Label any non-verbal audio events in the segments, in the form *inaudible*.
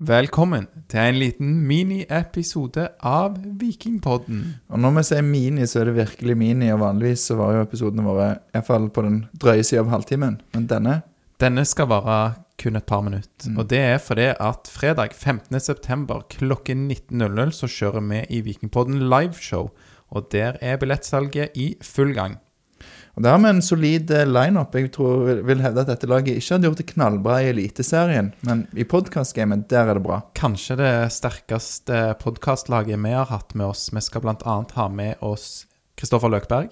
Velkommen til en liten miniepisode av Vikingpodden. Og når vi sier mini, så er det virkelig mini. Og vanligvis så var jo episodene våre iallfall på den drøye sida av halvtimen. Men denne Denne skal vare kun et par minutter. Og det er fordi at fredag 15.9. klokken 19.00 så kjører vi i Vikingpodden liveshow. Og der er billettsalget i full gang. Og Det har vi en solid eh, lineup. Jeg tror, vil- vil hevde at dette laget ikke hadde gjort det knallbra i Eliteserien, men i podkastgamet, der er det bra. Kanskje det sterkeste podkastlaget vi har hatt med oss. Vi skal bl.a. ha med oss Kristoffer Løkberg.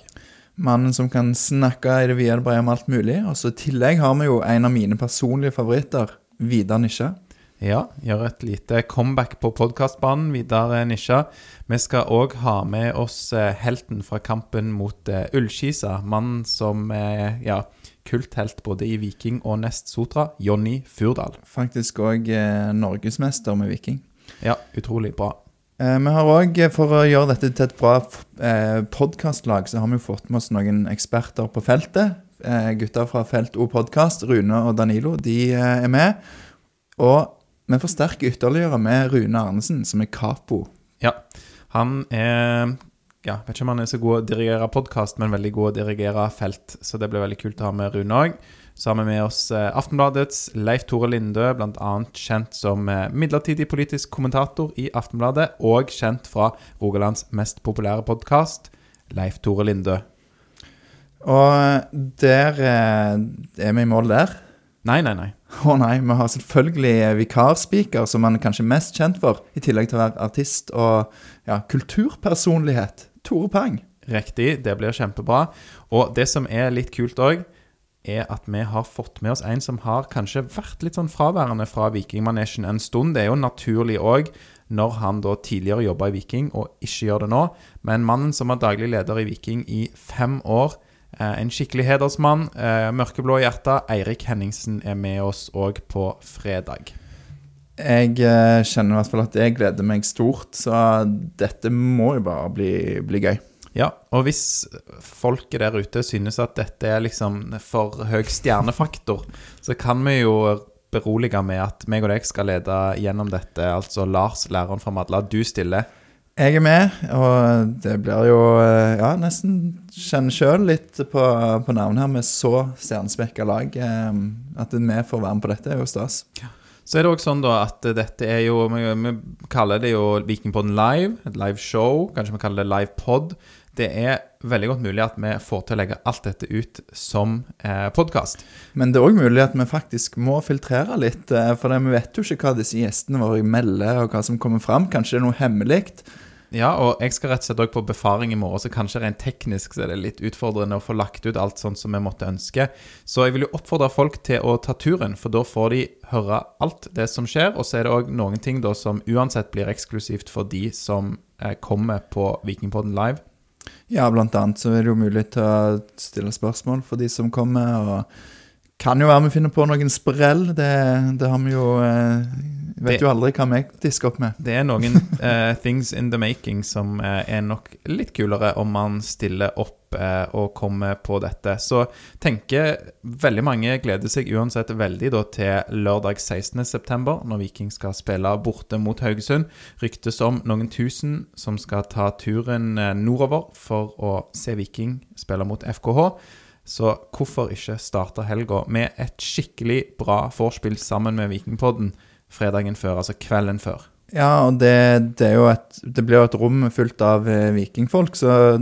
Mannen som kan snakke i det vide og brede om alt mulig. Og så i tillegg har vi jo en av mine personlige favoritter, Vidar Nisja. Ja, gjør et lite comeback på podkastbanen. Vidar Nisja. Vi skal òg ha med oss eh, helten fra kampen mot eh, Ullskisa. Mannen som er ja, kulthelt både i Viking og Nest Sotra. Jonny Furdal. Faktisk òg eh, norgesmester med Viking. Ja, utrolig bra. Eh, vi har òg, for å gjøre dette til et bra eh, podkastlag, så har vi fått med oss noen eksperter på feltet. Eh, gutter fra Felt O podkast, Rune og Danilo, de eh, er med. Og vi forsterker ytterligere med Rune Arnesen, som er capo. Ja, han er ja, vet ikke om han er så god å dirigere podkast, men veldig god å dirigere felt. Så det blir veldig kult å ha med Rune òg. Så har vi med oss eh, Aftenbladets Leif Tore Lindø, bl.a. kjent som eh, midlertidig politisk kommentator i Aftenbladet, og kjent fra Rogalands mest populære podkast, Leif Tore Lindø. Og der eh, er vi i mål der. Nei, nei, nei. *laughs* Å nei, vi har selvfølgelig vikarspeaker, som han er kanskje mest kjent for, i tillegg til å være artist og ja, kulturpersonlighet. Tore Pang. Riktig, det blir kjempebra. Og det som er litt kult òg, er at vi har fått med oss en som har kanskje vært litt sånn fraværende fra Vikingmanesjen en stund. Det er jo naturlig òg, når han da tidligere jobba i Viking og ikke gjør det nå. Men mannen som var daglig leder i Viking i fem år, eh, en skikkelig hedersmann, eh, mørkeblå hjerte. Eirik Henningsen er med oss òg på fredag. Jeg eh, kjenner i hvert fall at jeg gleder meg stort, så dette må jo bare bli, bli gøy. Ja, og hvis folket der ute synes at dette er liksom for høy stjernefaktor, så kan vi jo berolige med at meg og deg skal lede gjennom dette. Altså Lars, læreren fra Madla, du stiller. Jeg er med, og det blir jo eh, ja, nesten kjenne sjøl litt på, på navnet her med så stjernespekka lag. eh, At vi får være med på dette, er jo stas. Så er det også sånn da at dette er jo Vi, vi kaller det jo Vikingpodden live, et live show. Kanskje vi kaller det live pod. Det er veldig godt mulig at vi får til å legge alt dette ut som eh, podkast. Men det er òg mulig at vi faktisk må filtrere litt, eh, for vi vet jo ikke hva disse gjestene våre melder, og hva som kommer fram. Kanskje det er noe hemmelig. Ja, og jeg skal rett og slett også på befaring i morgen, så kanskje rent teknisk så er det litt utfordrende å få lagt ut alt sånn som vi måtte ønske. Så jeg vil jo oppfordre folk til å ta turen, for da får de høre alt det som skjer. Og så er det òg noen ting da som uansett blir eksklusivt for de som eh, kommer på Vikingpodden live. Ja, blant annet så er det jo mulig til å stille spørsmål for de som kommer. og kan jo være vi finner på noen sprell. Det, det har vi jo eh, Vet Det- jo aldri hva vi disker opp med. Det er noen uh, *laughs* things in the making som uh, er nok litt kulere om man stiller opp uh, og kommer på dette. Så tenker veldig mange gleder seg uansett veldig da til lørdag 16.9, når Viking skal spille borte mot Haugesund. Ryktes om noen tusen som skal ta turen nordover for å se Viking spille mot FKH. Så hvorfor ikke starte helga med et skikkelig bra vorspiel sammen med Vikingpodden fredagen før, altså kvelden før? Ja, og det, det et Det blir jo et rom fullt av eh, vikingfolk, så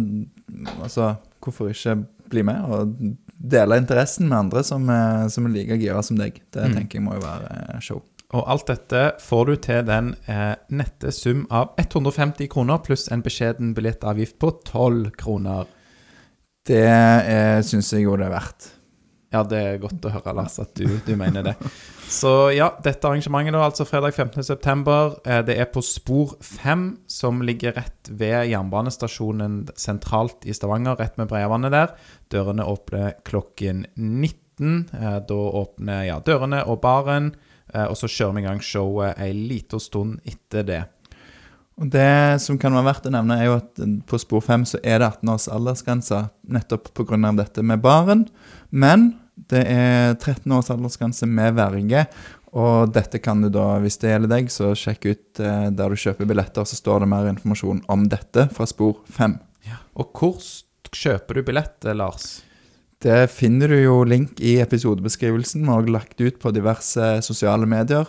altså Hvorfor ikke bli med og dele interessen med andre som, er- som er like gira som deg? Det Mm. tenker jeg må jo være eh, show. Og alt dette får du til den eh, nette sum av 150 kroner pluss en beskjeden billettavgift på 12 kroner. Det eh, syns jeg jo det er verdt. Ja, det er godt å høre, Lars, at du, du mener det. Så ja, dette arrangementet da, altså fredag 15.9. Eh, det er på Spor 5, som ligger rett ved jernbanestasjonen sentralt i Stavanger, rett med Breiavannet der. Dørene åpner klokken 19. Eh, da åpner ja, dørene og baren, eh, og så kjører vi i gang showet ei lita stund etter det. Og Det som kan være verdt å nevne, er jo at på spor 5 så er det 18 års aldersgrense nettopp pga. dette med baren. Men det er 13 års aldersgrense med verge. Og dette kan du da, hvis det gjelder deg, så sjekk ut eh, der du kjøper billetter, så står det mer informasjon om dette fra spor 5. Og hvor kjøper du billett, Lars? Det finner du jo link i episodebeskrivelsen. Vi har også lagt ut på diverse sosiale medier.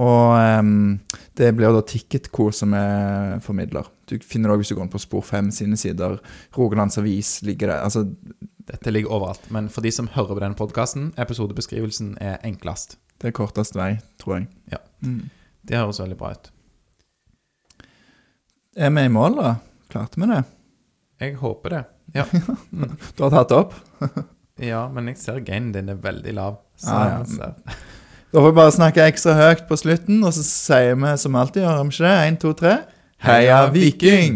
Og um, det blir da Ticketco som er formidler. Du finner det også hvis du går inn på Spor 5 sine sider. Rogalands Avis ligger der. Altså, Dette ligger overalt. Men for de som hører på denne podkasten, episodebeskrivelsen er enklest. det er kortest vei, tror jeg. Ja. Mm. Det høres veldig bra ut. Er vi i mål, da? Klarte vi det? Jeg håper det. Ja, *laughs* Du har tatt opp? *laughs* ja men jeg ser gainen din er veldig lav. Så, Ah, ja. ser. *laughs* Da får vi bare snakke ekstra høyt på slutten, og så sier vi som alltid, gjør vi ikke det? Én, to, tre. Heia Viking!